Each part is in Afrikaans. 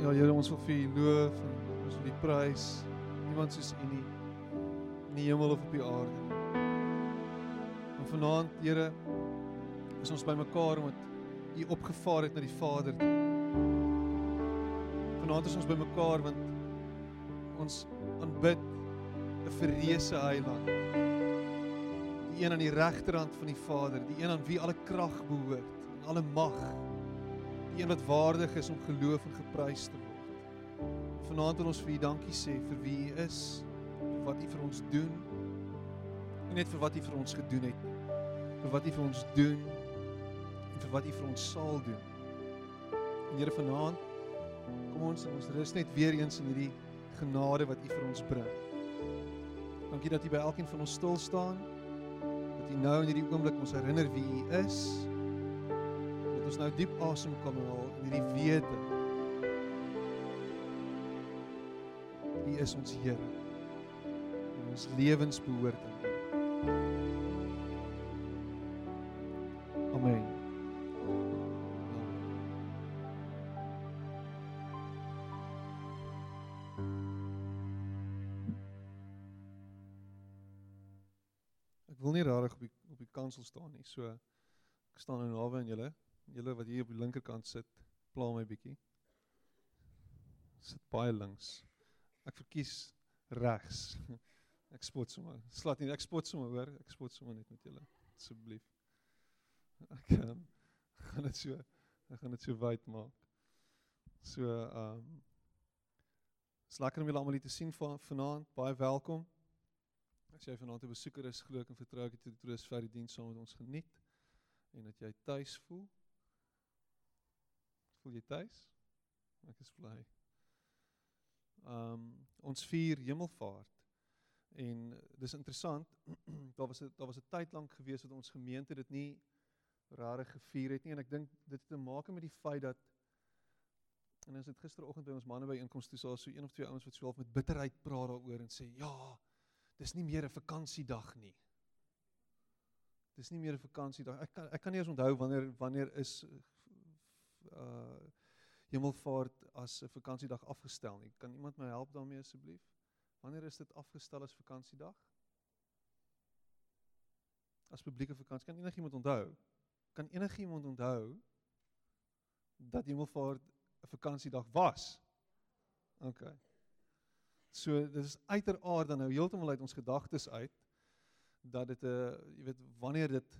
Ja, Here, ons wil vir U loof en ons wil U prys. Niemand soos U nie in die hemel of op die aarde. En vanaand, Here, is ons bymekaar omdat U opgevaar het na die Vader. Vanaand is ons bymekaar want ons aanbid 'n verreëse heiland. Die een aan die regterhand van die Vader, die een aan wie alle krag behoort en alle mag die een wat waardig is om geloof en geprys te word. Vanaand wil ons vir U dankie sê vir wie U is, vir wat U vir ons doen. Nie net vir wat U vir ons gedoen het, vir wat U vir ons doen en vir wat U vir ons sal doen. En Here vanaand kom ons en ons rus net weer eens in hierdie genade wat U vir ons bring. Dankie dat U by elkeen van ons stil staan. Dat U nou in hierdie oomblik ons herinner wie U is ons nou diep asem kan haal in hierdie wete. U is ons Here. En ons lewens behoort aan U. Amen. Ek wil nie rarig op die op die kansel staan nie. So ek staan nou naby aan julle. Julle wat hier op die linkerkant sit, pla my bietjie. Sit baie links. Ek verkies regs. Ek spot sommer. Slat nie, ek spot sommer, hoor. Ek spot sommer net met julle. Asseblief. Ek um, gaan dit so ek gaan dit so wyd maak. So ehm um, Dis lekker om julle almal hier te sien van vanaand. Baie welkom. As jy vanaand 'n besoeker is, glo ek en vertrou ek dit troos vir die diens saam met ons geniet en dat jy tuis voel. Voel jy tuis? Ek is bly. Um ons vier Hemelvaart. En dis interessant. daar was 'n daar was 'n tyd lank gewees wat ons gemeente dit nie rarig gevier het nie en ek dink dit het te maak met die feit dat en as dit gisteroggend by ons manne by inkomste toe so een of twee ouens wat so half met bitterheid praat daaroor en sê ja, dis nie meer 'n vakansiedag nie. Dis nie meer 'n vakansiedag. Ek kan ek kan nie eens onthou wanneer wanneer is uh Hemelvaart as 'n vakansiedag afgestel nie. Kan iemand my help daarmee asseblief? Wanneer is dit afgestel as vakansiedag? As publieke vakansie. Kan enigiemand onthou? Kan enigiemand onthou dat Hemelvaart 'n vakansiedag was? OK. So dit is uiteraard dan nou heeltemal uit ons gedagtes uit dat dit 'n uh, jy weet wanneer dit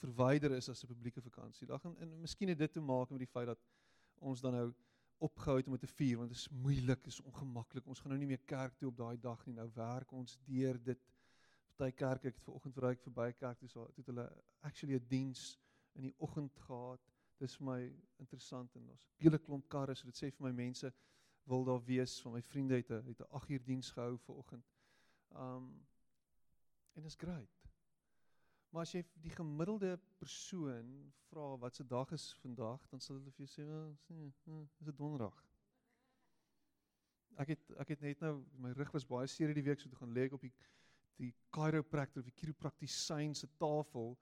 verwyder is as 'n publieke vakansiedag en en miskien het dit te maak met die feit dat ons dan nou opgehou het om te vier want dit is moeilik, is ongemaklik. Ons gaan nou nie meer kerk toe op daai dag nie. Nou werk ons deur dit. Party kerke ek het vanoggend verry ek verby kerk toe so het hulle actually 'n diens in die oggend gehad. Dis vir my interessant en ons hele klomp karre so dit sê vir my mense wil daar wees van my vriende het 'n het 'n 8 uur diens gehou vanoggend. Um en dit is great. Maar as jy die gemiddelde persoon vra wat se dag is vandag, dan sal hulle vir jou sê, "Nee, is dit donderdag." Ek het ek het net nou my rug was baie seer hierdie week so toe gaan lê ek op die die chiropractor of die chiropraktisyn se tafel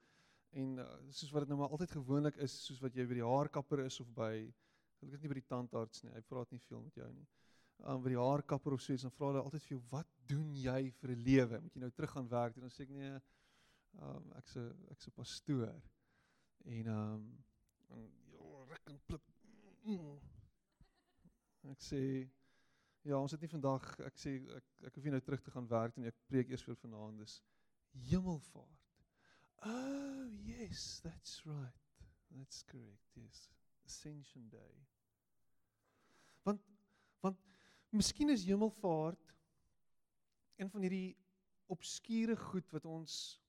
en uh, soos wat dit nou maar altyd gewoonlik is, soos wat jy by die haarkapper is of by gelukkig nie by die tandarts nie. Hy praat nie veel met jou nie. Um by die haarkapper of so iets dan vra hulle altyd vir jou, "Wat doen jy vir 'n lewe? Moet jy nou terug gaan werk?" En dan sê ek, "Nee, um, ek's 'n ek's 'n pastoor en ehm um, en ja, ruk en pluk. Ek sê ja, ons het nie vandag ek sê ek ek hoef nie nou terug te gaan werk en ek preek eers vir vanaand dis hemelvaart. Oh, yes, that's right. That's correct. Yes. Ascension Day. Want want miskien is hemelvaart een van hierdie obskure goed wat ons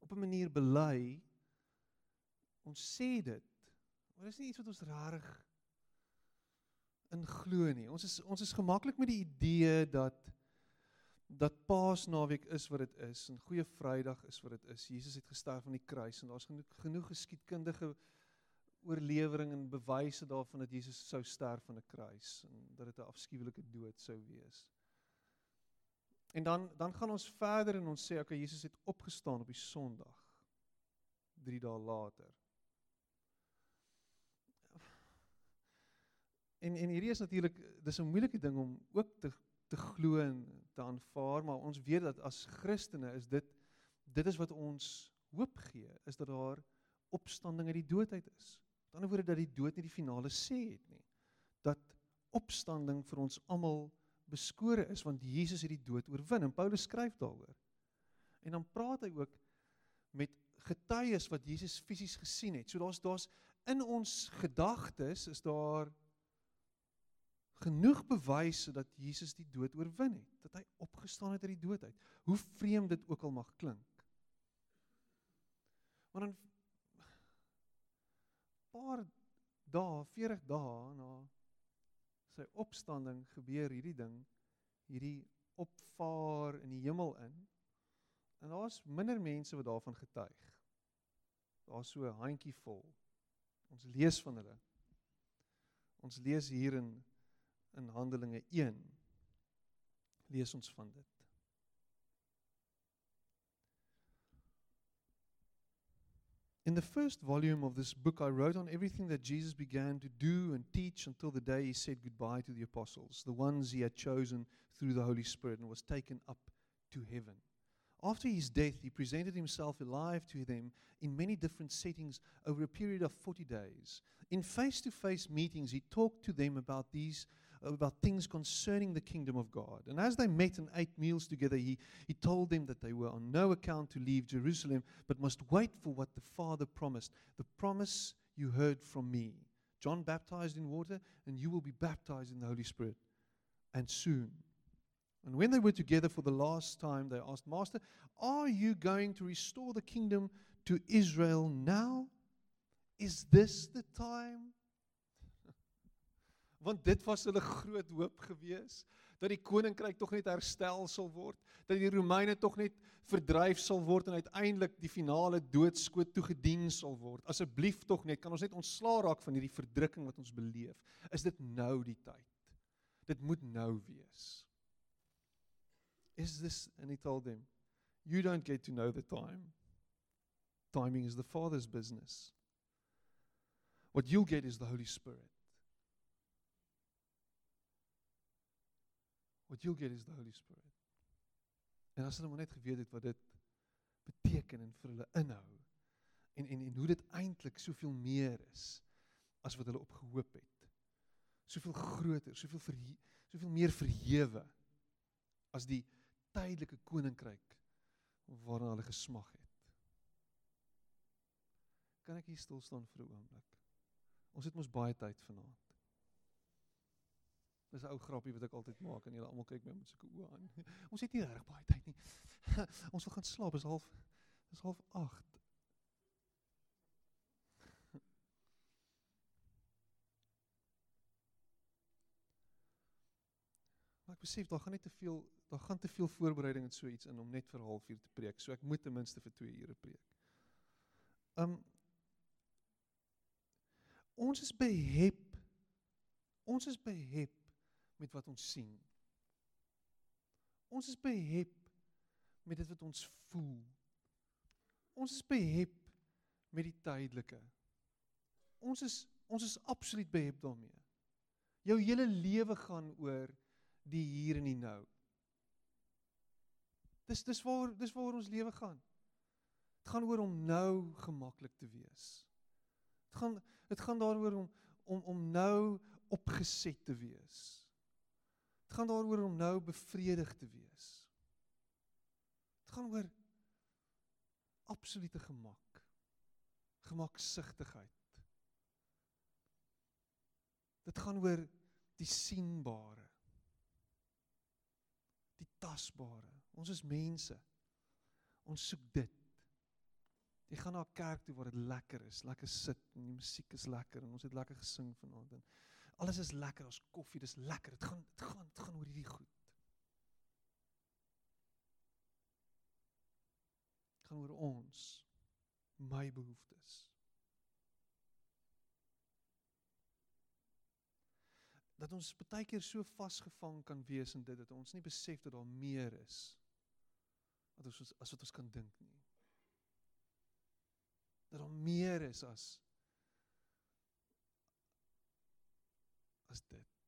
op 'n manier bely. Ons sê dit. Maar dis nie iets wat ons rarig in glo nie. Ons is ons is gemaklik met die idee dat dat Paasnaweek is wat dit is en Goeie Vrydag is wat dit is. Jesus het gesterf aan die kruis en daar's genoeg genoeg geskiedkundige oorlewering en bewyse daarvan dat Jesus sou sterf aan 'n kruis en dat dit 'n afskuwelike dood sou wees. En dan dan gaan ons verder en ons sê okay Jesus het opgestaan op die Sondag 3 dae later. En en hierdie is natuurlik dis 'n moeilike ding om ook te te glo en te aanvaar, maar ons weet dat as Christene is dit dit is wat ons hoop gee, is dat daar opstanding uit die dood uit is. Met ander woorde dat die dood nie die finale sê het nie. Dat opstanding vir ons almal beskore is want Jesus het die dood oorwin en Paulus skryf daaroor. En dan praat hy ook met getuies wat Jesus fisies gesien het. So daar's daar's in ons gedagtes is daar genoeg bewyse dat Jesus die dood oorwin het, dat hy opgestaan het uit die dood uit. Hoe vreemd dit ook al mag klink. Maar dan paar dae, 40 dae na sy opstanding gebeur hierdie ding, hierdie opvaar in die hemel in. En daar's minder mense wat daarvan getuig. Daar's so 'n handjie vol. Ons lees van hulle. Ons lees hier in in Handelinge 1 lees ons van dit. In the first volume of this book, I wrote on everything that Jesus began to do and teach until the day he said goodbye to the apostles, the ones he had chosen through the Holy Spirit, and was taken up to heaven. After his death, he presented himself alive to them in many different settings over a period of 40 days. In face to face meetings, he talked to them about these about things concerning the kingdom of God. And as they met and ate meals together, he, he told them that they were on no account to leave Jerusalem, but must wait for what the Father promised, the promise you heard from me. John baptized in water, and you will be baptized in the Holy Spirit. And soon. And when they were together for the last time, they asked, Master, are you going to restore the kingdom to Israel now? Is this the time? Want dit was hulle groot hoop gewees dat die koninkryk tog net herstel sal word, dat die Romeine tog net verdryf sal word en uiteindelik die finale doodskoot toegedien sal word. Asseblief tog net, kan ons net ontslaa raak van hierdie verdrukking wat ons beleef. Is dit nou die tyd? Dit moet nou wees. Is this and he told them, you don't get to know the time. Timing is the Father's business. What you'll get is the Holy Spirit. What you'll get is the Holy Spirit. En as hulle maar net geweet het wat dit beteken en vir hulle inhou en en en hoe dit eintlik soveel meer is as wat hulle op gehoop het. Soveel groter, soveel ver soveel meer verhewe as die tydelike koninkryk waarna hulle gesmag het. Kan ek hier stil staan vir 'n oomblik? Ons het mos baie tyd vanaand. Dis 'n ou grappie wat ek altyd maak en julle almal kyk my met sulke oë aan. Ons het nie reg baie tyd nie. Ons wil gaan slaap, is half is half 8. Maar ek besef daar gaan net te veel daar gaan te veel voorbereiding en so iets in om net vir 'n halfuur te preek. So ek moet ten minste vir 2 ure preek. Um Ons is behep. Ons is behep met wat ons sien. Ons is behep met dit wat ons voel. Ons is behep met die tydelike. Ons is ons is absoluut behep daarmee. Jou hele lewe gaan oor die hier en die nou. Dis dis waar dis waar ons lewe gaan. Dit gaan oor om nou gemaklik te wees. Dit gaan dit gaan daaroor om om om nou opgeset te wees. Dit gaan daaroor om nou bevredig te wees. Dit gaan oor absolute gemak. Gemaksigtigheid. Dit gaan oor die sienbare. Die tasbare. Ons is mense. Ons soek dit. Jy gaan na 'n kerk toe waar dit lekker is, lekker sit en die musiek is lekker en ons het lekker gesing vanaand en Alles is lekker, ons koffie, dis lekker. Dit gaan dit gaan dit gaan oor hierdie goed. Dit gaan oor ons my behoeftes. Dat ons baie keer so vasgevang kan wees in dit dat ons nie besef dat daar meer is wat ons as wat ons kan dink nie. Dat daar meer is as as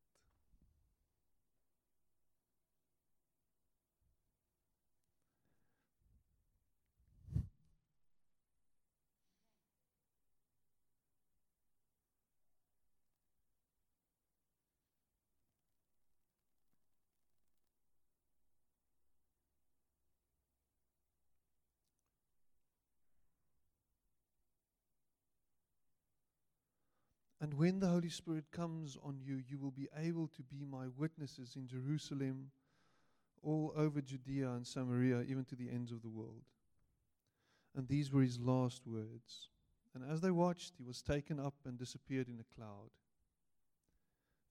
And when the Holy Spirit comes on you, you will be able to be my witnesses in Jerusalem, all over Judea and Samaria, even to the ends of the world. And these were his last words. And as they watched, he was taken up and disappeared in a cloud.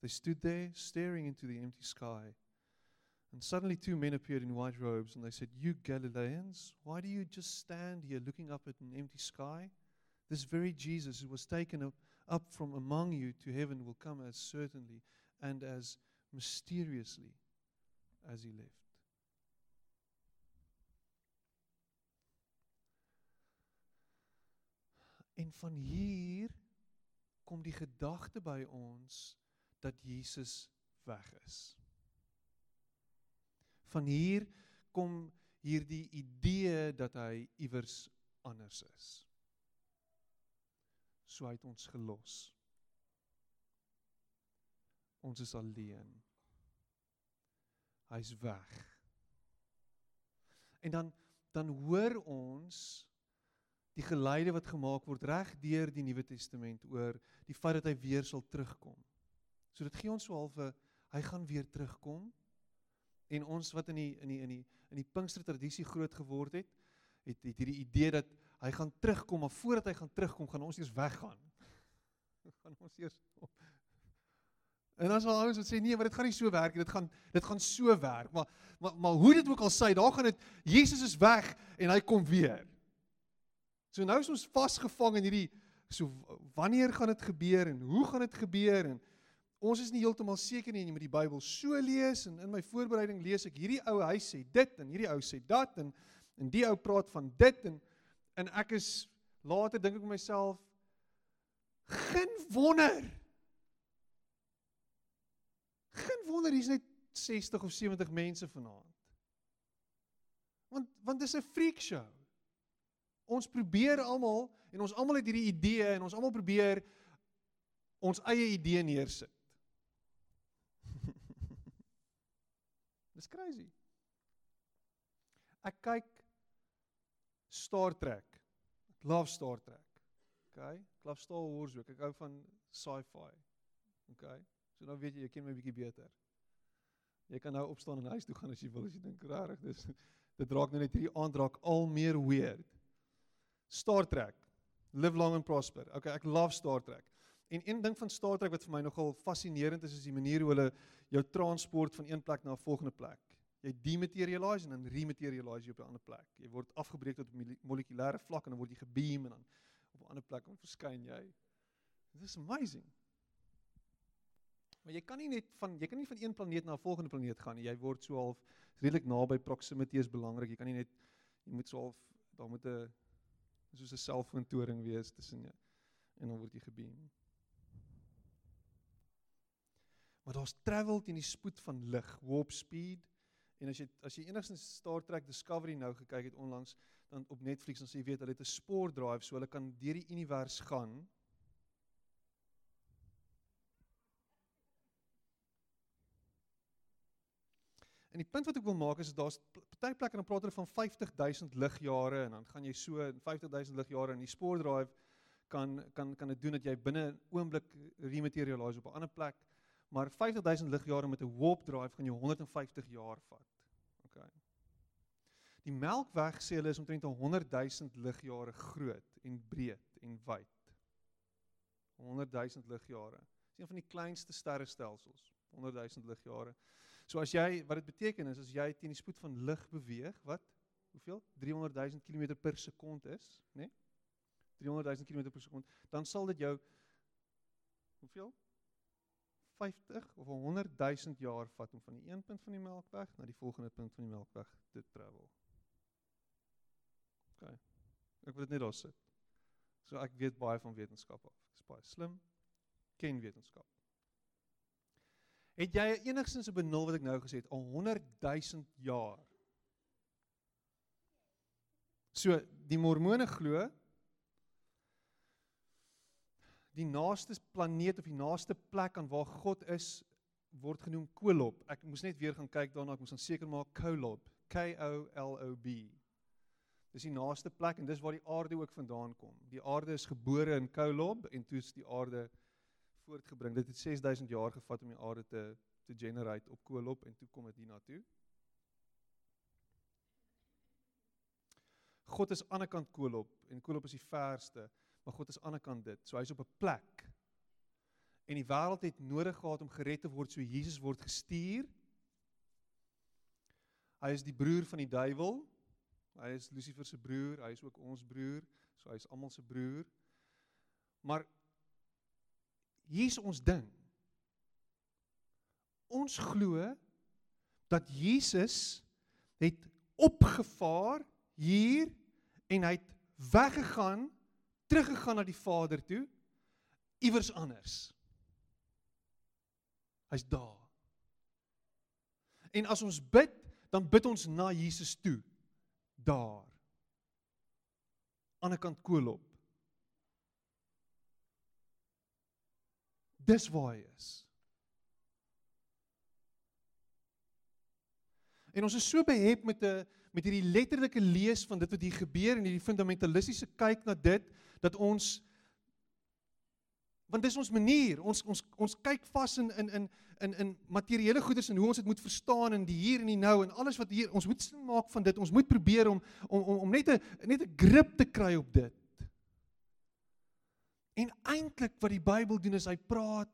They stood there, staring into the empty sky. And suddenly, two men appeared in white robes, and they said, You Galileans, why do you just stand here looking up at an empty sky? This very Jesus who was taken up up from among you to heaven will come as certainly and as mysteriously as he left. En van hier kom die gedagte by ons dat Jesus weg is. Van hier kom hierdie idee dat hy iewers anders is so hy het ons gelos. Ons is alleen. Hy's weg. En dan dan hoor ons die geleide wat gemaak word reg deur die Nuwe Testament oor die feit dat hy weer sal terugkom. So dit gee ons so half 'n hy gaan weer terugkom. En ons wat in die in die in die in die Pinkster tradisie groot geword het, het het hierdie idee dat hy gaan terugkom, maar voordat hy gaan terugkom, gaan ons eers weggaan. gaan ons eers En dan sal ouens wat sê nee, maar dit gaan nie so werk nie. Dit gaan dit gaan so werk. Maar maar maar hoe dit ook al sê, daar gaan dit Jesus is weg en hy kom weer. So nou is ons vasgevang in hierdie so wanneer gaan dit gebeur en hoe gaan dit gebeur en ons is nie heeltemal seker nie en jy moet die Bybel so lees en in my voorbereiding lees ek hierdie ou hy sê dit en hierdie ou sê dat en en die ou praat van dit en En ek is later dink ek myself geen wonder. Geen wonder hier's net 60 of 70 mense vanaand. Want want dis 'n freak show. Ons probeer almal en ons almal het hierdie idee en ons almal probeer ons eie idee neersit. Dis crazy. Ek kyk Star Trek. Ek love Star Trek. Okay? Ek love Star Wars ook. Ek hou van sci-fi. Okay? So nou weet jy, jy ken my bietjie beter. Jy kan nou opstaan en huis toe gaan as jy wil as jy dink rarig dis dit raak nou net hierdie aand raak al meer weird. Star Trek. Live long and prosper. Okay, ek love Star Trek. En een ding van Star Trek wat vir my nogal fascinerend is is die manier hoe hulle jou transport van een plek na 'n volgende plek jy dematerialize en dan rematerialize jy op 'n ander plek. Jy word afgebreek tot molekulêre vlak en dan word jy gebeam en dan op 'n ander plek verskyn jy. This is amazing. Maar jy kan nie net van jy kan nie van een planeet na 'n volgende planeet gaan nie. Jy word so half redelik naby proximity is belangrik. Jy kan nie net jy moet so half daar moet 'n soos 'n selfoontoring wees tussen jou en dan word jy gebeam. Maar daar's travel teen die spoed van lig, warp speed. En as jy as jy enigstens Star Trek Discovery nou gekyk het onlangs dan op Netflix dan sê jy weet hulle het 'n spoor drive so hulle kan deur die univers gaan. En die punt wat ek wil maak is daar's party plekke dan praat hulle van 50000 ligjare en dan gaan jy so 50000 ligjare in die spoor drive kan kan kan dit doen dat jy binne 'n oomblik rematerialize op 'n ander plek maar 50000 ligjare met 'n warp drive gaan jou 150 jaar vat. OK. Die Melkweg sê hulle is omtrent 100000 ligjare groot en breed en wyd. 100000 ligjare. Dis een van die kleinste sterrestelsels. 100000 ligjare. So as jy wat dit beteken is as jy teen die spoed van lig beweeg, wat hoeveel? 300000 km per sekond is, né? Nee? 300000 km per sekond, dan sal dit jou hoeveel? 50 of 100 000 jaar vat om van die een punt van die Melkweg na die volgende punt van die Melkweg te travel. OK. Ek wil dit net daar sit. So ek weet baie van wetenskap af. Ek's baie slim. Ken wetenskap. Het jy enigsins 'n benul wat ek nou gesê het al 100 000 jaar? So, die Mormone glo die naaste planeet of die naaste plek aan waar God is word genoem Kolob. Ek moes net weer gaan kyk daarna, ek moes dan seker maak Kolob, K O L O B. Dis die naaste plek en dis waar die aarde ook vandaan kom. Die aarde is gebore in Kolob en toe is die aarde voortgebring. Dit het 6000 jaar gevat om die aarde te te generate op Kolob en toe kom dit hier na toe. God is aan die kant Kolob en Kolob is die verste maar God is aan die ander kant dit. So hy's op 'n plek. En die wêreld het nodig gehad om gered te word, so Jesus word gestuur. Hy is die broer van die duiwel. Hy is Lucifer se broer, hy is ook ons broer, so hy's almal se broer. Maar hier's ons ding. Ons glo dat Jesus het opgevaar hier en hy het weggegaan teruggegaan na die Vader toe iewers anders. Hy's daar. En as ons bid, dan bid ons na Jesus toe. Daar. Aan die kant Koolop. Dis waar hy is. En ons is so behep met 'n met hierdie letterlike lees van dit wat hier gebeur en hierdie fundamentalistiese kyk na dit dat ons want dis ons manier. Ons ons ons kyk vas in in in in in materiële goederes en hoe ons dit moet verstaan in die hier en die nou en alles wat hier ons moet sin maak van dit. Ons moet probeer om om om, om net 'n net 'n grip te kry op dit. En eintlik wat die Bybel doen is hy praat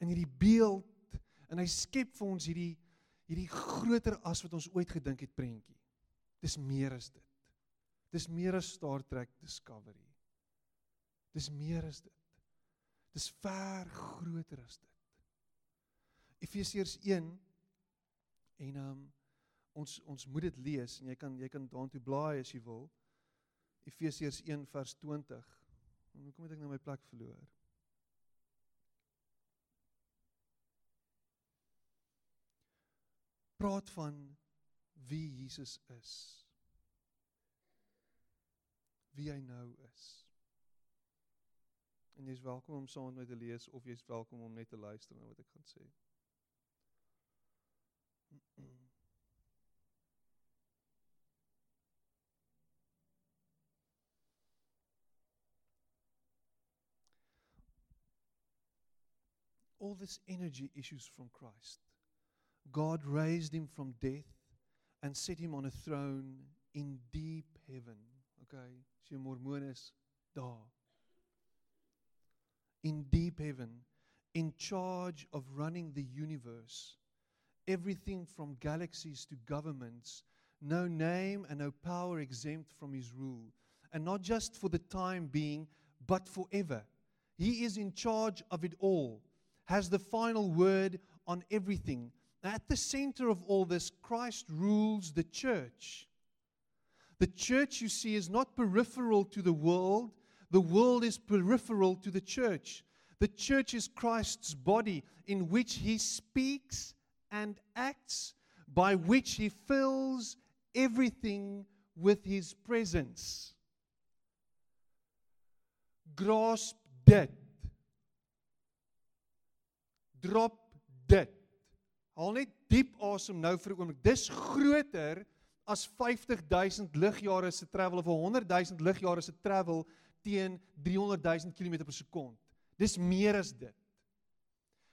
in hierdie beeld en hy skep vir ons hierdie hierdie groter as wat ons ooit gedink het prentjie. Dis meer as dit. Dis meer as Star Trek Discovery Dis meer as dit. Dis ver groter as dit. Efesiërs 1 en um ons ons moet dit lees en jy kan jy kan daartoe blaai as jy wil. Efesiërs 1 vers 20. En hoekom het ek nou my plek verloor? Praat van wie Jesus is. Wie hy nou is. En jy's welkom om saam met my te lees of jy's welkom om net te luister na wat ek gaan sê. All this energy issues from Christ. God raised him from death and set him on a throne in deep heaven. Okay, so Mormon is daar in deep heaven, in charge of running the universe, everything from galaxies to governments, no name and no power exempt from his rule, and not just for the time being, but forever. He is in charge of it all, has the final word on everything. At the center of all this, Christ rules the church. The church, you see, is not peripheral to the world, the world is peripheral to the church. The church is Christ's body in which he speaks and acts, by which he fills everything with his presence. Grasp dit. Drop dit. Haal net diep asem nou vir 'n oomblik. Dis groter as 50000 ligjare se travel of 100000 ligjare se travel teen 300 000 km per sekond. Dis meer as dit.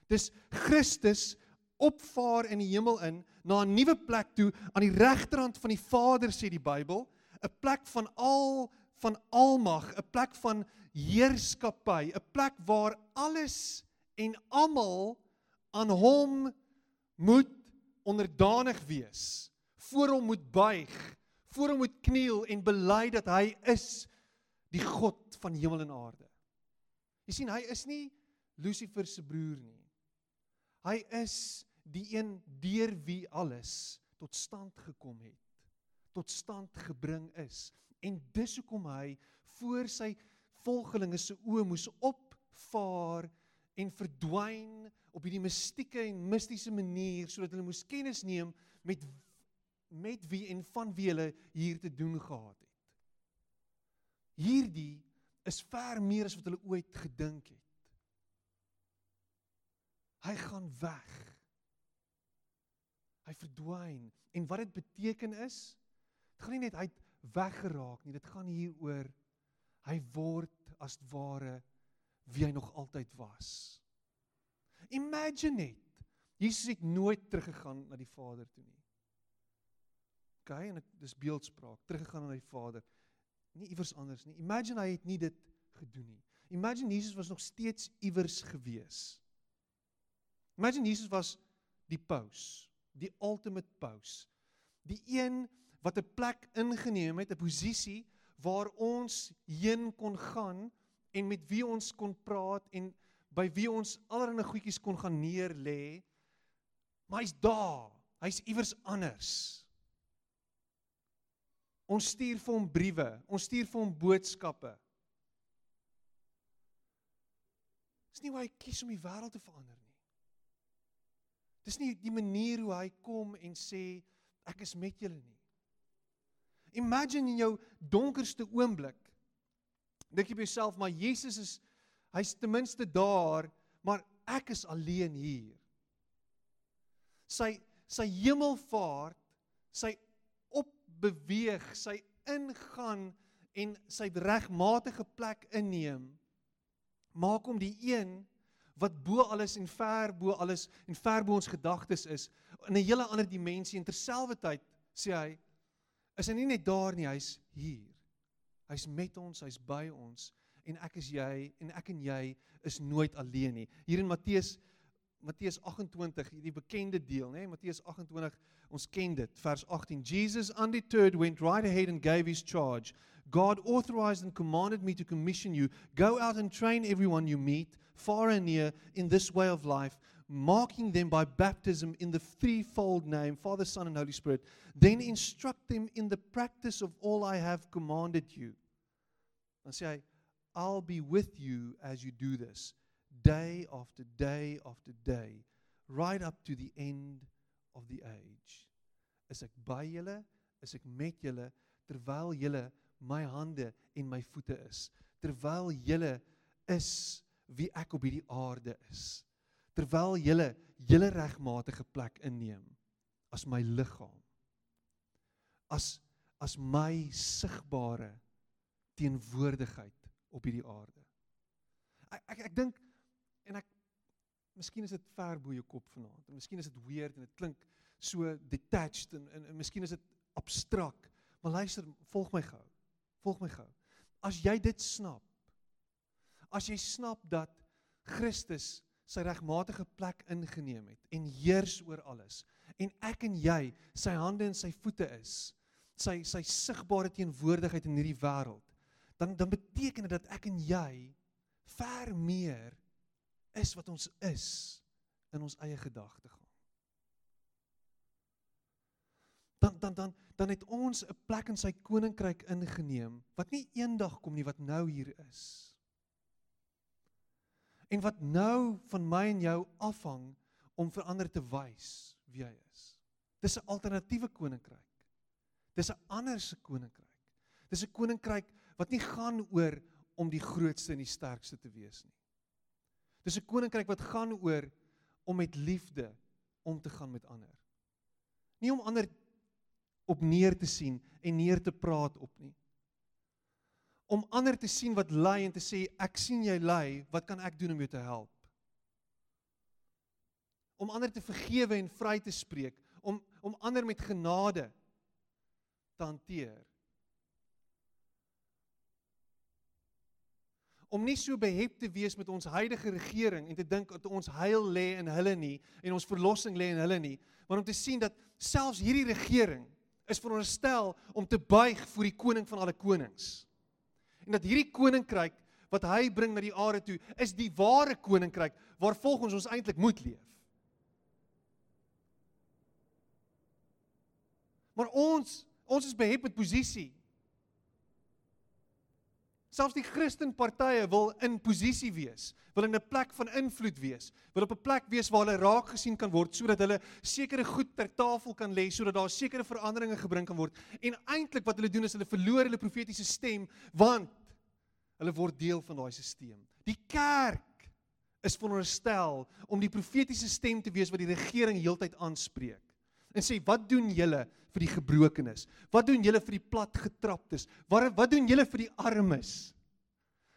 Dis Christus opvaar in die hemel in na 'n nuwe plek toe aan die regterhand van die Vader sê die Bybel, 'n plek van al van almag, 'n plek van heerskappy, 'n plek waar alles en almal aan hom moet onderdanig wees, voor hom moet buig, voor hom moet kniel en bely dat hy is die God van hemel en aarde. Jy sien, hy is nie Lucifer se broer nie. Hy is die een deur wie alles tot stand gekom het, tot stand gebring is. En dis hoekom hy voor sy volgelinge se oë moes opvaar en verdwyn op hierdie mistieke en mistiese manier sodat hulle moes kennis neem met met wie en van wie hulle hier te doen gehad het. Hierdie is ver meer as wat hulle ooit gedink het. Hy gaan weg. Hy verdwyn en wat dit beteken is, dit gaan nie net uit weggeraak nie, dit gaan hier oor hy word as ware wie hy nog altyd was. Imagine net. Jesus het nooit teruggegaan na die Vader toe nie. OK, en ek dis beeldspraak, teruggegaan na die Vader. Nie iewers anders nie. Imagine hy het nie dit gedoen nie. Imagine Jesus was nog steeds iewers gewees. Imagine Jesus was die paus, die ultimate paus. Die een wat 'n plek ingeneem het, 'n posisie waar ons heen kon gaan en met wie ons kon praat en by wie ons allerlei goedjies kon gaan neer lê. Maar hy's daar. Hy's iewers anders. Ons stuur vir hom briewe, ons stuur vir hom boodskappe. Dis nie hoe hy kies om die wêreld te verander nie. Dis nie die manier hoe hy kom en sê ek is met julle nie. Imagine in jou donkerste oomblik. Dink jy by jouself, maar Jesus is hy's ten minste daar, maar ek is alleen hier. Sy sy hemelvaart, sy opbeweeg, sy ingaan en sy regmatige plek inneem maak hom die een wat bo alles en ver bo alles en ver bo ons gedagtes is in 'n hele ander dimensie en terselfdertyd sê hy is hy nie net daar nie, hy's hier. Hy's met ons, hy's by ons en ek is jy en ek en jy is nooit alleen nie. Hier in Matteus Matteus 28, hierdie bekende deel, nê? Matteus 28, ons ken dit, vers 18. Jesus undeterred went right ahead and gave his charge. God authorized and commanded me to commission you. Go out and train everyone you meet, far and near, in this way of life, marking them by baptism in the threefold name Father, Son, and Holy Spirit. Then instruct them in the practice of all I have commanded you. Dan sê hy, I'll be with you as you do this, day after day after day, right up to the end of the age. Is ek by julle? Is ek met julle terwyl julle my hande en my voete is? Terwyl julle is wie ek op hierdie aarde is? terwyl julle julle regmatige plek inneem as my liggaam as as my sigbare teenwoordigheid op hierdie aarde ek ek, ek dink en ek miskien is dit ver bo jou kop vanaand. En miskien is dit weird en dit klink so detached en en, en miskien is dit abstrak maar luister volg my gou. Volg my gou. As jy dit snap as jy snap dat Christus sy regmatige plek ingeneem het en heers oor alles en ek en jy sy hande en sy voete is sy sy sigbare teenwoordigheid in hierdie wêreld dan dan beteken dit dat ek en jy ver meer is wat ons is in ons eie gedagte gaan dan dan dan dan het ons 'n plek in sy koninkryk ingeneem wat nie eendag kom nie wat nou hier is en wat nou van my en jou afhang om vir ander te wys wie hy is. Dis 'n alternatiewe koninkryk. Dis 'n ander se koninkryk. Dis 'n koninkryk wat nie gaan oor om die grootste en die sterkste te wees nie. Dis 'n koninkryk wat gaan oor om met liefde om te gaan met ander. Nie om ander op neer te sien en neer te praat op nie om ander te sien wat ly en te sê ek sien jy ly, wat kan ek doen om jou te help? Om ander te vergewe en vry te spreek, om om ander met genade te hanteer. Om nie so behep te wees met ons huidige regering en te dink dat ons heil lê in hulle nie en ons verlossing lê in hulle nie, maar om te sien dat selfs hierdie regering is veronderstel om te buig voor die koning van alle konings en dat hierdie koninkryk wat hy bring na die aarde toe is die ware koninkryk waar volgens ons eintlik moet leef. Maar ons ons is behep met posisie. Selfs die Christen partye wil in posisie wees, wil in 'n plek van invloed wees, wil op 'n plek wees waar hulle raak gesien kan word sodat hulle sekere goed ter tafel kan lê sodat daar sekere veranderinge gebring kan word. En eintlik wat hulle doen is hulle verloor hulle profetiese stem want hulle word deel van daai stelsel. Die kerk is veronderstel om die profetiese stem te wees wat die regering heeltyd aanspreek. En sê, "Wat doen julle vir die gebrokenes? Wat doen julle vir die platgetraptes? Wat wat doen julle vir die armes?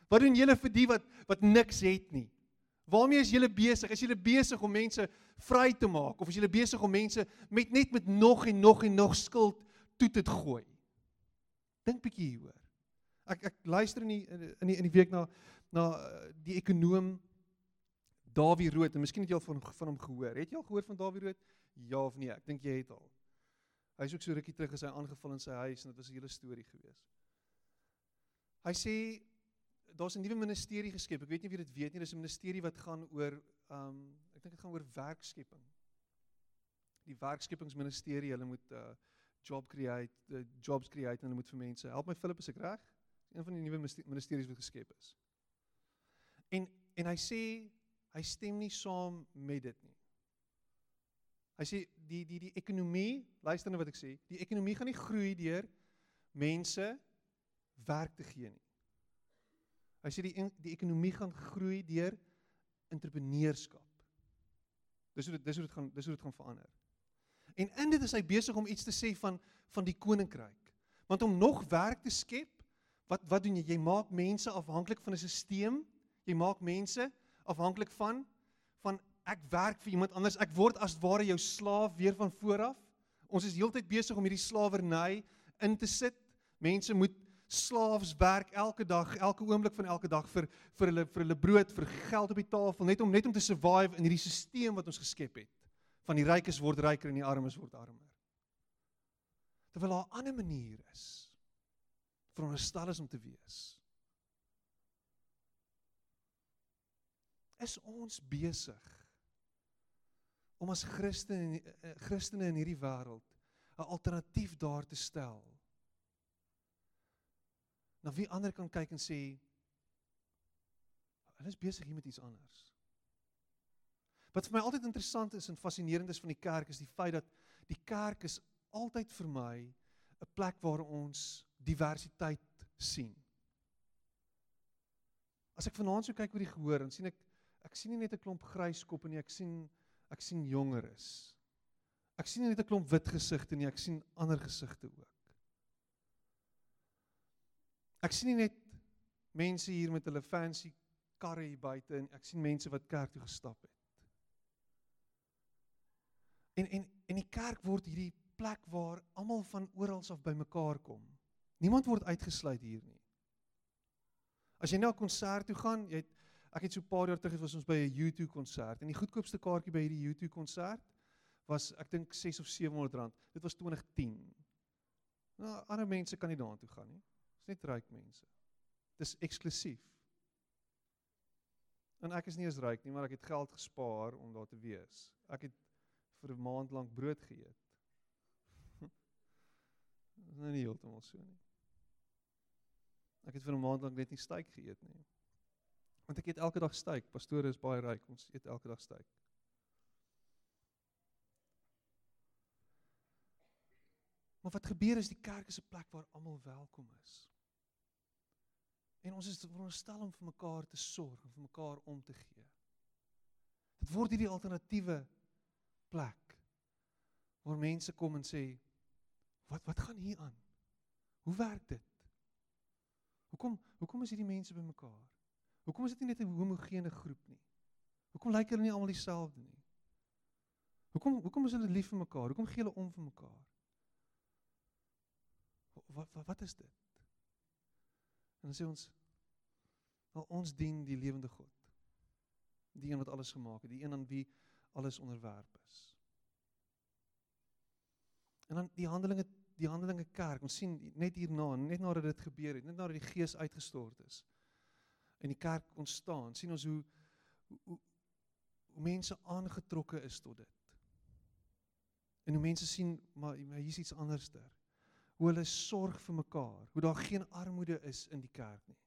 Wat doen julle vir die wat wat niks het nie? Waarmee is julle besig? Is julle besig om mense vry te maak of is julle besig om mense met net met nog en nog en nog skuld toe te gooi? Dink bietjie hieroor. Ek ek luister in die in die in die week na na die ekonom Dawie Rood en miskien het jy al van van hom gehoor. Het jy al gehoor van Dawie Rood? Ja of nee? Ek dink jy het al. Hy is ook so rukkie terug as hy aangeval in sy huis en dit was 'n hele storie gewees. Hy sê daar's 'n nuwe ministerie geskep. Ek weet nie wie dit weet nie. Dis 'n ministerie wat gaan oor um ek dink dit gaan oor werkskepping. Die werkskepingsministerie, hulle moet uh job create, uh, jobs create en hulle moet vir mense help. My Philip is ek reg? Een van die nuwe ministeries wat geskep is. En en hy sê hy stem nie saam met dit nie. Hy sê die die die ekonomie, luister nou wat ek sê, die ekonomie gaan nie groei deur mense werk te gee nie. Hy sê die die ekonomie gaan groei deur entrepreneurskap. Dis hoe dit dis hoe dit gaan dis hoe dit gaan verander. En in dit is hy besig om iets te sê van van die koninkryk. Want om nog werk te skep, wat wat doen jy? Jy maak mense afhanklik van 'n stelsel. Jy maak mense afhanklik van van ek werk vir iemand anders. Ek word as ware jou slaaf weer van voor af. Ons is heeltyd besig om hierdie slawerny in te sit. Mense moet slaafs werk elke dag, elke oomblik van elke dag vir vir hulle vir hulle brood, vir geld op die tafel, net om net om te survive in hierdie stelsel wat ons geskep het. Van die rykes word ryker en die armes word armer. Terwyl daar 'n ander manier is. Veronderstel is om te wees. is ons besig om as Christene eh, Christene in hierdie wêreld 'n alternatief daar te stel. Na wie ander kan kyk en sê hulle is besig hier met iets anders. Wat vir my altyd interessant is en fascinerend is van die kerk is die feit dat die kerk is altyd vir my 'n plek waar ons diversiteit sien. As ek vanaand so kyk oor die gehoor, dan sien ek ek sien nie net 'n klomp grys koppe nie, ek sien ek sien jongeres. Ek sien nie net 'n klomp wit gesigte nie, ek sien ander gesigte ook. Ek sien nie net mense hier met hulle fancy karre hier buite en ek sien mense wat kerk toe gestap het. En en en die kerk word hierdie plek waar almal van oral af bymekaar kom. Niemand word uitgesluit hier nie. As jy nou 'n konsert toe gaan, jy het Ek het so 'n paar jaar terug was ons by 'n U2 konsert en die goedkoopste kaartjie by hierdie U2 konsert was ek dink 6 of 700 rand. Dit was 2010. Nou ander mense kan nie daartoe gaan nie. Dis net ryk mense. Dis eksklusief. En ek is nie eens ryk nie, maar ek het geld gespaar om daar te wees. Ek het vir 'n maand lank brood geëet. Dis nou nie heeltemal so nie. Ek het vir 'n maand lank net nie steak geëet nie. Want ek eet elke dag steak. Pastore is baie ryk. Ons eet elke dag steak. Maar wat gebeur is die kerk is 'n plek waar almal welkom is. En ons is veronderstel om vir mekaar te sorg en vir mekaar om te gee. Dit word hierdie alternatiewe plek waar mense kom en sê wat wat gaan hier aan? Hoe werk dit? Hoekom hoekom is hierdie mense bymekaar? Hoekom is dit nie net 'n homogene groep nie? Hoekom lyk hulle nie almal dieselfde nie? Hoekom hoekom is hulle lief vir mekaar? Hoekom gee hulle om vir mekaar? Wat wat wat is dit? En dan sê ons wel ons dien die lewende God. Die een wat alles gemaak het, die een aan wie alles onderwerp is. En dan die Handelinge die Handelinge kerk, ons sien net hierna, net nadat dit gebeur het, net nadat die Gees uitgestort is in die kerk ontstaan, sien ons hoe hoe, hoe, mense aangetrokke is tot dit. En hoe mense sien maar maar hier's iets anderster. Hoe hulle sorg vir mekaar, hoe daar geen armoede is in die kerk nie.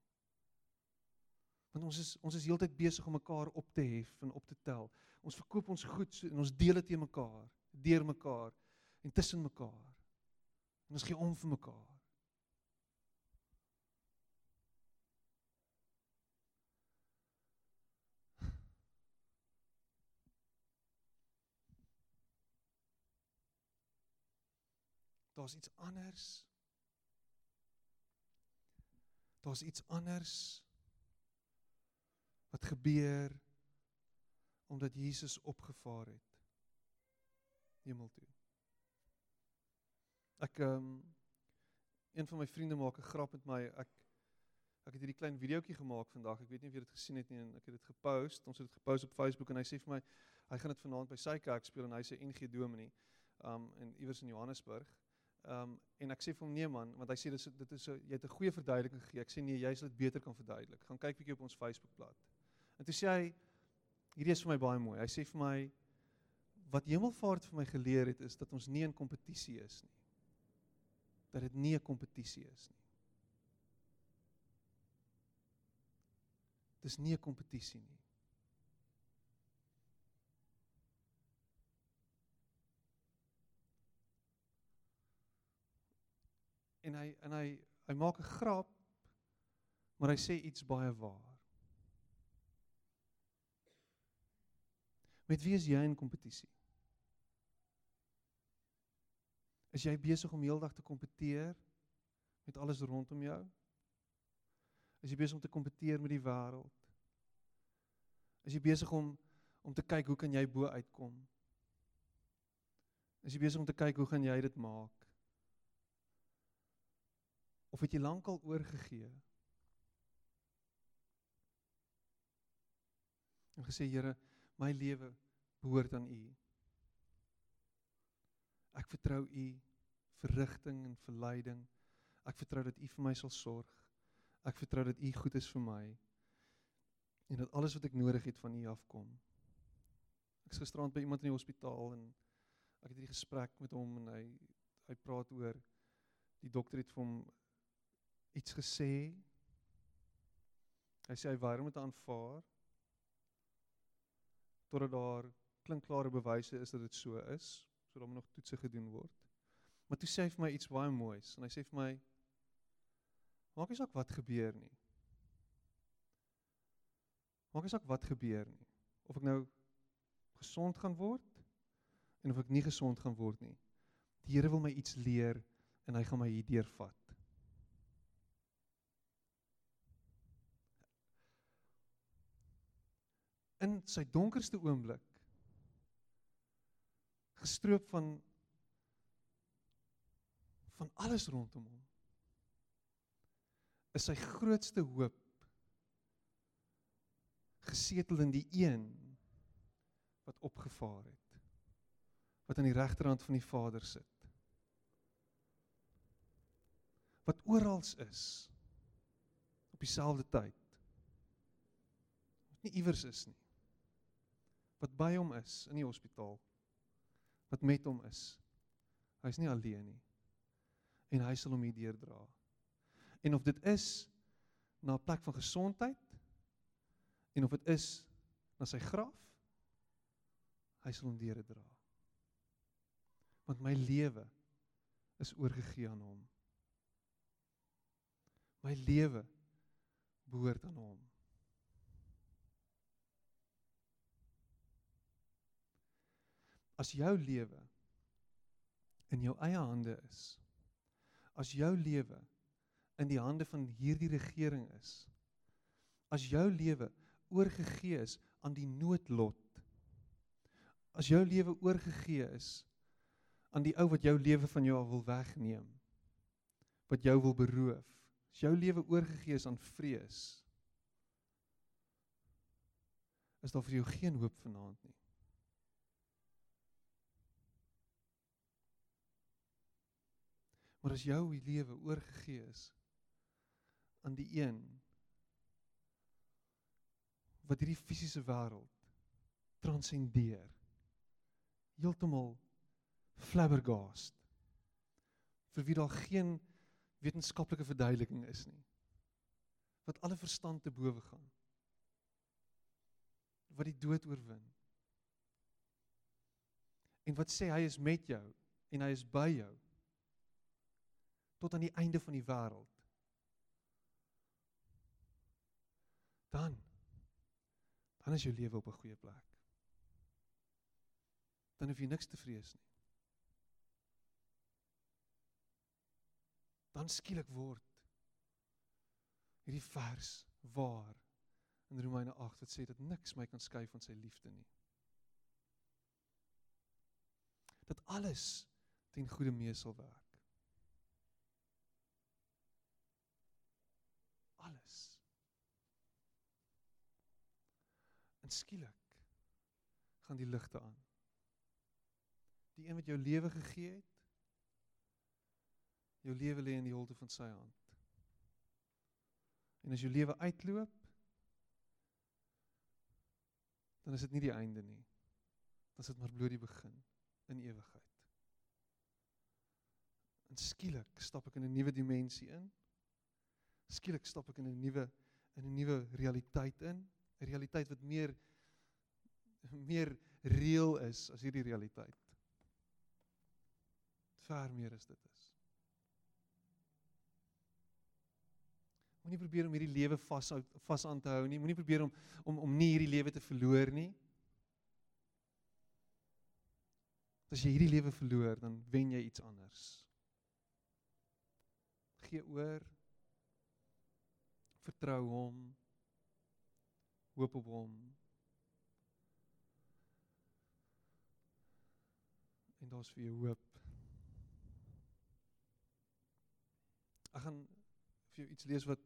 Want ons is ons is heeltyd besig om mekaar op te hef en op te tel. Ons verkoop ons goed so, en ons deel dit te mekaar, deur mekaar en tussen mekaar. En ons gee om vir mekaar. Daar's iets anders. Daar's iets anders wat gebeur omdat Jesus opgevaar het hemel toe. Ek ehm um, een van my vriende maak 'n grap met my. Ek ek het hierdie klein videoetjie gemaak vandag. Ek weet nie of jy dit gesien het nie en ek het dit gepost. Ons het dit gepost op Facebook en hy sê vir my hy gaan dit vanaand by sy kerk speel en hy sê NG Dominee um in iewers in Johannesburg. Um en ek sê vir hom nee man, want hy sê dit is dit is so jy het 'n goeie verduideliking gegee. Ek sê nee, jy sal dit beter kan verduidelik. Gaan kyk bietjie op ons Facebookblad. En toe sê hy hierdie is vir my baie mooi. Hy sê vir my wat Hemelvaart vir my geleer het is dat ons nie in kompetisie is nie. Dat dit nie 'n kompetisie is nie. Dis nie 'n kompetisie nie. En hy en hy hy maak 'n grap maar hy sê iets baie waar. Met wie is jy in kompetisie? Is jy besig om heeldag te kompeteer met alles rondom jou? Is jy besig om te kompeteer met die wêreld? Is jy besig om om te kyk hoe kan jy bo uitkom? Is jy besig om te kyk hoe gaan jy dit maak? Of het jy lankal oorgegee? En gesê Here, my lewe behoort aan U. Ek vertrou U vir rigting en vir leiding. Ek vertrou dat U vir my sal sorg. Ek vertrou dat U goed is vir my en dat alles wat ek nodig het van U afkom. Ek is gisterand by iemand in die hospitaal en ek het hierdie gesprek met hom en hy hy praat oor die dokter het vir hom iets gesê. Hy sê hy weier om dit aanvaar totdat daar klinkklare bewyse is dat dit so is so dan nog toetse gedoen word. Maar toe sê hy vir my iets baie moois en hy sê vir my maak nie saak wat gebeur nie. Maak nie saak wat gebeur nie. Of ek nou gesond gaan word en of ek nie gesond gaan word nie. Die Here wil my iets leer en hy gaan my hierdeur vat. In sy donkerste oomblik gestroop van van alles rondom hom. Is sy grootste hoop gesetel in die een wat opgevaar het. Wat aan die regterhand van die Vader sit. Wat oral is op dieselfde tyd. Wat nie iewers is nie. Wat by hom is in die hospitaal wat met hom is. Hy's nie alleen nie. En hy sal hom hier deurdra. En of dit is na 'n plek van gesondheid en of dit is na sy graf, hy sal hom deurdra. Want my lewe is oorgegee aan hom. My lewe behoort aan hom. As jou lewe in jou eie hande is, as jou lewe in die hande van hierdie regering is, as jou lewe oorgegee is aan die noodlot, as jou lewe oorgegee is aan die ou wat jou lewe van jou wil wegneem, wat jou wil beroof, as jou lewe oorgegee is aan vrees, is daar vir jou geen hoop vanaand nie. Maar as jou lewe oorgegee is aan die een wat hierdie fisiese wêreld transcendeer heeltemal flabbergast vir wie daar geen wetenskaplike verduideliking is nie wat alle verstand te bowe gaan wat die dood oorwin. En wat sê hy is met jou en hy is by jou tot aan die einde van die wêreld. Dan dan is jou lewe op 'n goeie plek. Dan hoef jy niks te vrees nie. Dan skielik word hierdie vers waar in Romeine 8 wat sê dat niks my kan skei van sy liefde nie. Dat alles ten goeie mee sal werk. Alles. En skielik gaan die ligte aan. Die een wat jou lewe gegee het, jou lewe lê in die holte van sy hand. En as jou lewe uitloop, dan is dit nie die einde nie. Dan is dit maar bloot die begin in ewigheid. En skielik stap ek in 'n nuwe dimensie in. Skielik stap ek in 'n nuwe in 'n nuwe realiteit in, 'n realiteit wat meer meer reëel is as hierdie realiteit. Ver meer as dit is. Moenie probeer om hierdie lewe vas vas aan te hou nie. Moenie probeer om om om nie hierdie lewe te verloor nie. As jy hierdie lewe verloor, dan wen jy iets anders. Gee oor. Vertrou hom. Hoop op hom. En daar's vir jou hoop. Ek gaan vir jou iets lees wat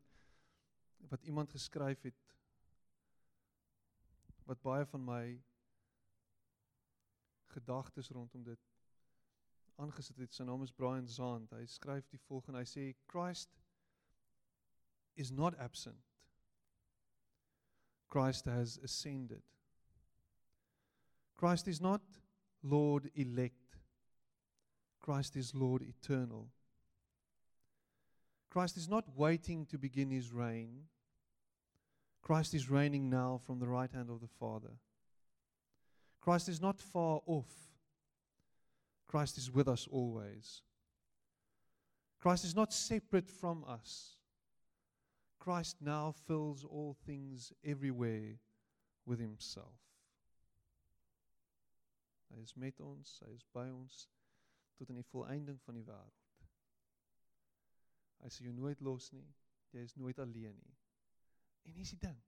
wat iemand geskryf het wat baie van my gedagtes rondom dit aangesit het. Sy naam is Brian Zant. Hy skryf die volgende. Hy sê Christ is not absent. Christ has ascended. Christ is not Lord elect. Christ is Lord eternal. Christ is not waiting to begin his reign. Christ is reigning now from the right hand of the Father. Christ is not far off. Christ is with us always. Christ is not separate from us. Christ now fills all things everywhere with himself. Hy is met ons, hy is by ons tot in die volëinding van die wêreld. Hy sê jou nooit los nie. Jy is nooit alleen nie. En hier's die ding.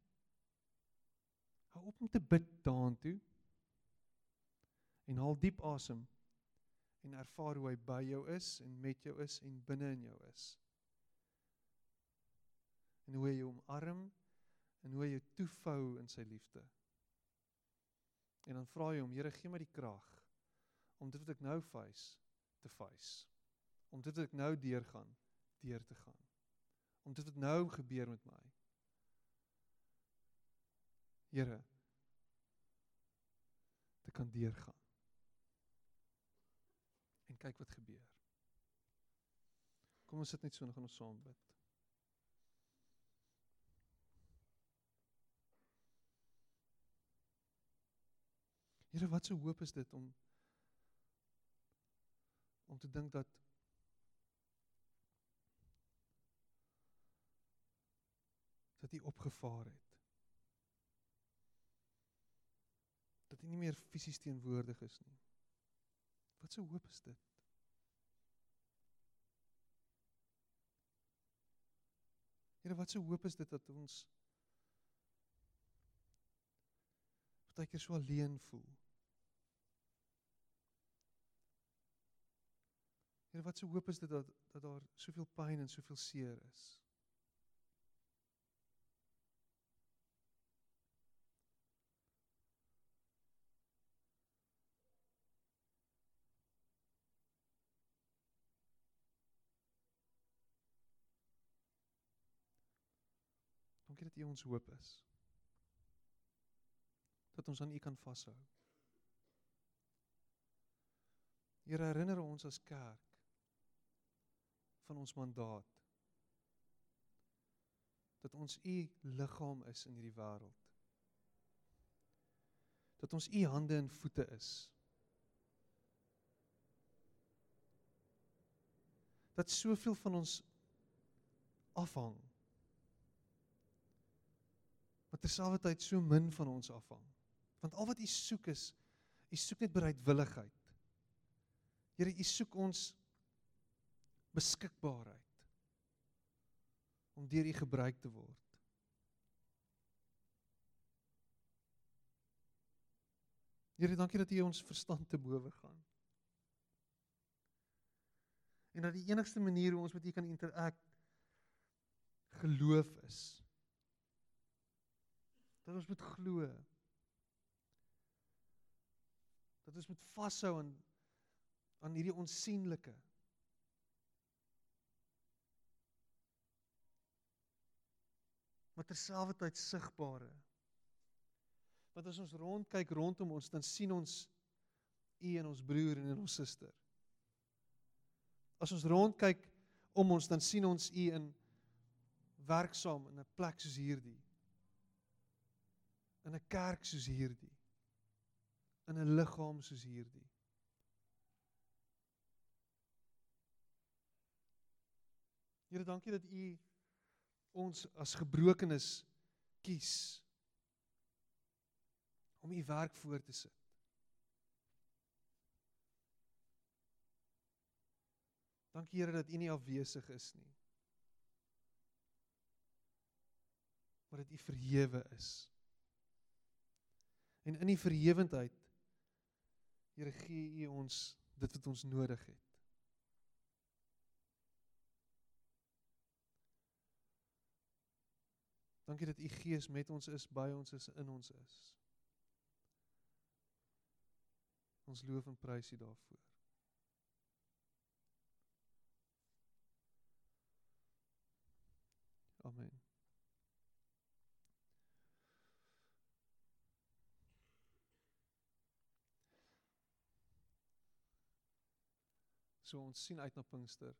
Hou op om te bid daartoe. En haal diep asem en ervaar hoe hy by jou is en met jou is en binne in jou is. En hoe hy jou omarm en hoe hy jou toefou in sy liefde. En dan vra jy hom, Here, gee my die krag om dit wat ek nou face te face. Om dit wat ek nou deurgaan deur te gaan. Om dit wat nou gebeur met my. Here te kan deurgaan. En kyk wat gebeur. Kom ons sit net so en gaan ons saam bid. Here, wat 'n so hoop is dit om om te dink dat dat hy opgevaar het. Dat hy nie meer fisies teenwoordig is nie. Wat 'n so hoop is dit? Here, wat 'n so hoop is dit dat ons partykeer so alleen voel. Here, wat so hoop is dit dat dat daar soveel pyn en soveel seer is. Dankie dat U ons hoop is. Dat ons aan U kan vashou. Here herinner ons as kerk van ons mandaat. Dat ons U liggaam is in hierdie wêreld. dat ons u hande en voete is. Dat soveel van ons afhang. Maar terselfdertyd so min van ons afhang. Want al wat u soek is, u soek net bereidwilligheid. Here, u soek ons beskikbaarheid om deur u gebruik te word. Here, dankie dat U ons verstand te bowe gaan. En dat die enigste manier hoe ons met U kan interak geloof is. Dat ons moet glo. Dat ons moet vashou aan aan hierdie onsigbare terselfdertyd sigbare Want as ons rondkyk rondom ons, dan sien ons u en ons broer en ons suster. As ons rondkyk om ons, dan sien ons u in werksaam in 'n plek soos hierdie. In 'n kerk soos hierdie. In 'n liggaam soos hierdie. Here, dankie dat u ons as gebrokenes kies om u werk voor te sit. Dankie Here dat u nie afwesig is nie. Maar dat u verhewe is. En in die verhewendheid Here gee u ons dit wat ons nodig het. Dankie dat u Gees met ons is, by ons is, in ons is. Ons loof en prys U daarvoor. Amen. So ons sien uit na Pinkster.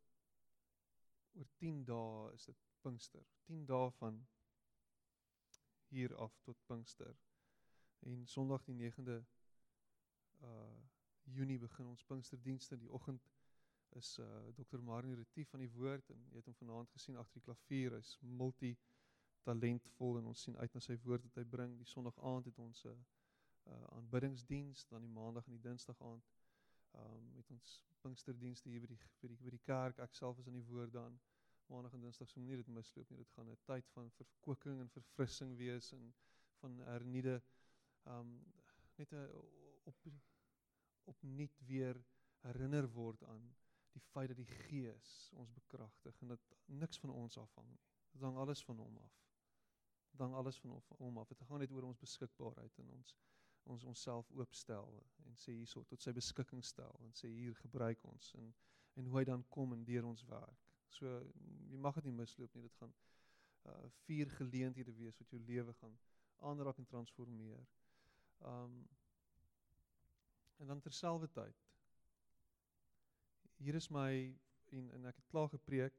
Oor 10 dae is dit Pinkster. 10 dae van hier af tot Pinkster. En Sondag die 9de uh Junie begin ons Pinksterdienste. Die oggend is uh Dr. Marnie Retief van die woord en jy het hom vanaand gesien agter die klavier. Hy's multi talentvol en ons sien uit na sy woord wat hy bring. Die Sondag aand het ons 'n uh, uh aanbiddingsdiens, dan die Maandag en die Dinsdag aand um met ons Pinksterdienste hier by die by die by die kerk. Ek self is in die woord dan Maandag en Dinsdag, so moenie dit misloop nie. Dit gaan 'n tyd van verkwikking en verfrissing wees en van hernieude um net 'n op opnuut weer herinner word aan die feit dat die Gees ons bekragtig en dat niks van ons afhang nie. Dit hang alles van hom af. Dit hang alles van hom af. Dit gaan net oor ons beskikbaarheid en ons ons onsself oopstel en sê hierso tot sy beskikking stel en sê hier gebruik ons en en hoe hy dan kom en deur ons werk. So jy mag dit nie misloop nie. Dit gaan uh vier geleenthede wees wat jou lewe gaan aanraak en transformeer. Um En dan terselfdertyd Hier is my en en ek het klaar gepreek,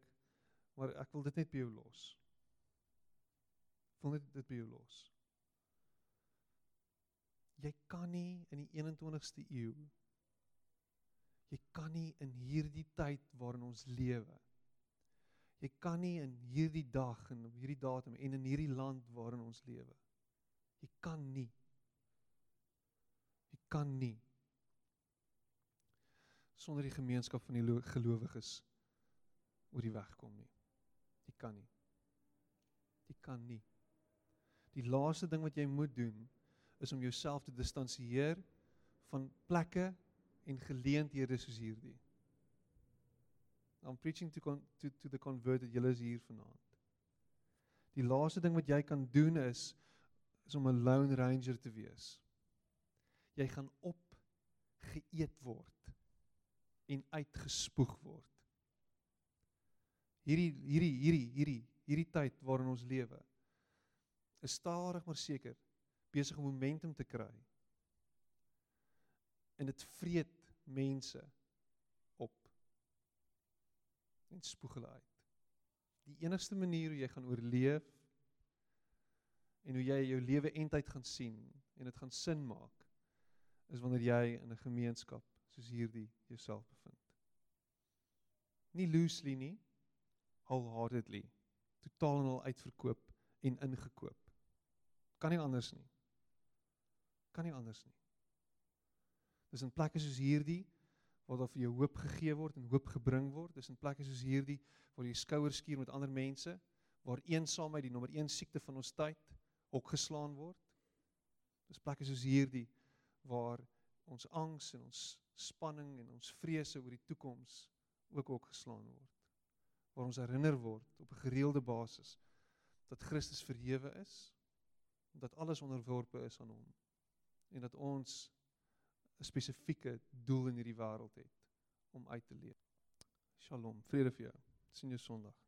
maar ek wil dit net by jou los. Ek wil net dit by jou los. Jy kan nie in die 21ste eeu jy kan nie in hierdie tyd waarin ons lewe jy kan nie in hierdie dag en op hierdie datum en in hierdie land waarin ons lewe jy kan nie jy kan nie sonder die gemeenskap van die gelowiges oor die weg kom nie. Jy kan nie. Jy kan nie. Die laaste ding wat jy moet doen is om jouself te distansieer van plekke en geleenthede soos hierdie. I'm preaching to con to to the converted julle is hier vanaand. Die laaste ding wat jy kan doen is is om 'n lone ranger te wees. Jy gaan op geëet word en uitgespoeg word. Hierdie hierdie hierdie hierdie hierdie tyd waarin ons lewe is stadig maar seker besig om momentum te kry. En dit vreet mense en spoeg hulle uit. Die enigste manier hoe jy gaan oorleef en hoe jy jou lewe eintlik gaan sien en dit gaan sin maak is wanneer jy in 'n gemeenskap soos hierdie jouself bevind. Nie loosely nie, wholeheartedly, totaal en al uitverkoop en ingekoop. Kan nie anders nie. Kan nie anders nie. Dis in plekke soos hierdie waar daar vir jou hoop gegee word en hoop gebring word. Dis in plekke soos hierdie waar jy skouers skuur met ander mense, waar eensaamheid die nommer 1 siekte van ons tyd opgeslaan word. Dis plekke soos hierdie waar ons angs en ons spanning en ons vrese oor die toekoms ook opgeslaan word. Waar ons herinner word op 'n gereelde basis dat Christus verhewe is, dat alles onderworpe is aan hom en dat ons 'n spesifieke doel in hierdie wêreld het om uit te leef. Shalom, vrede vir jou. Sien jou Sondag.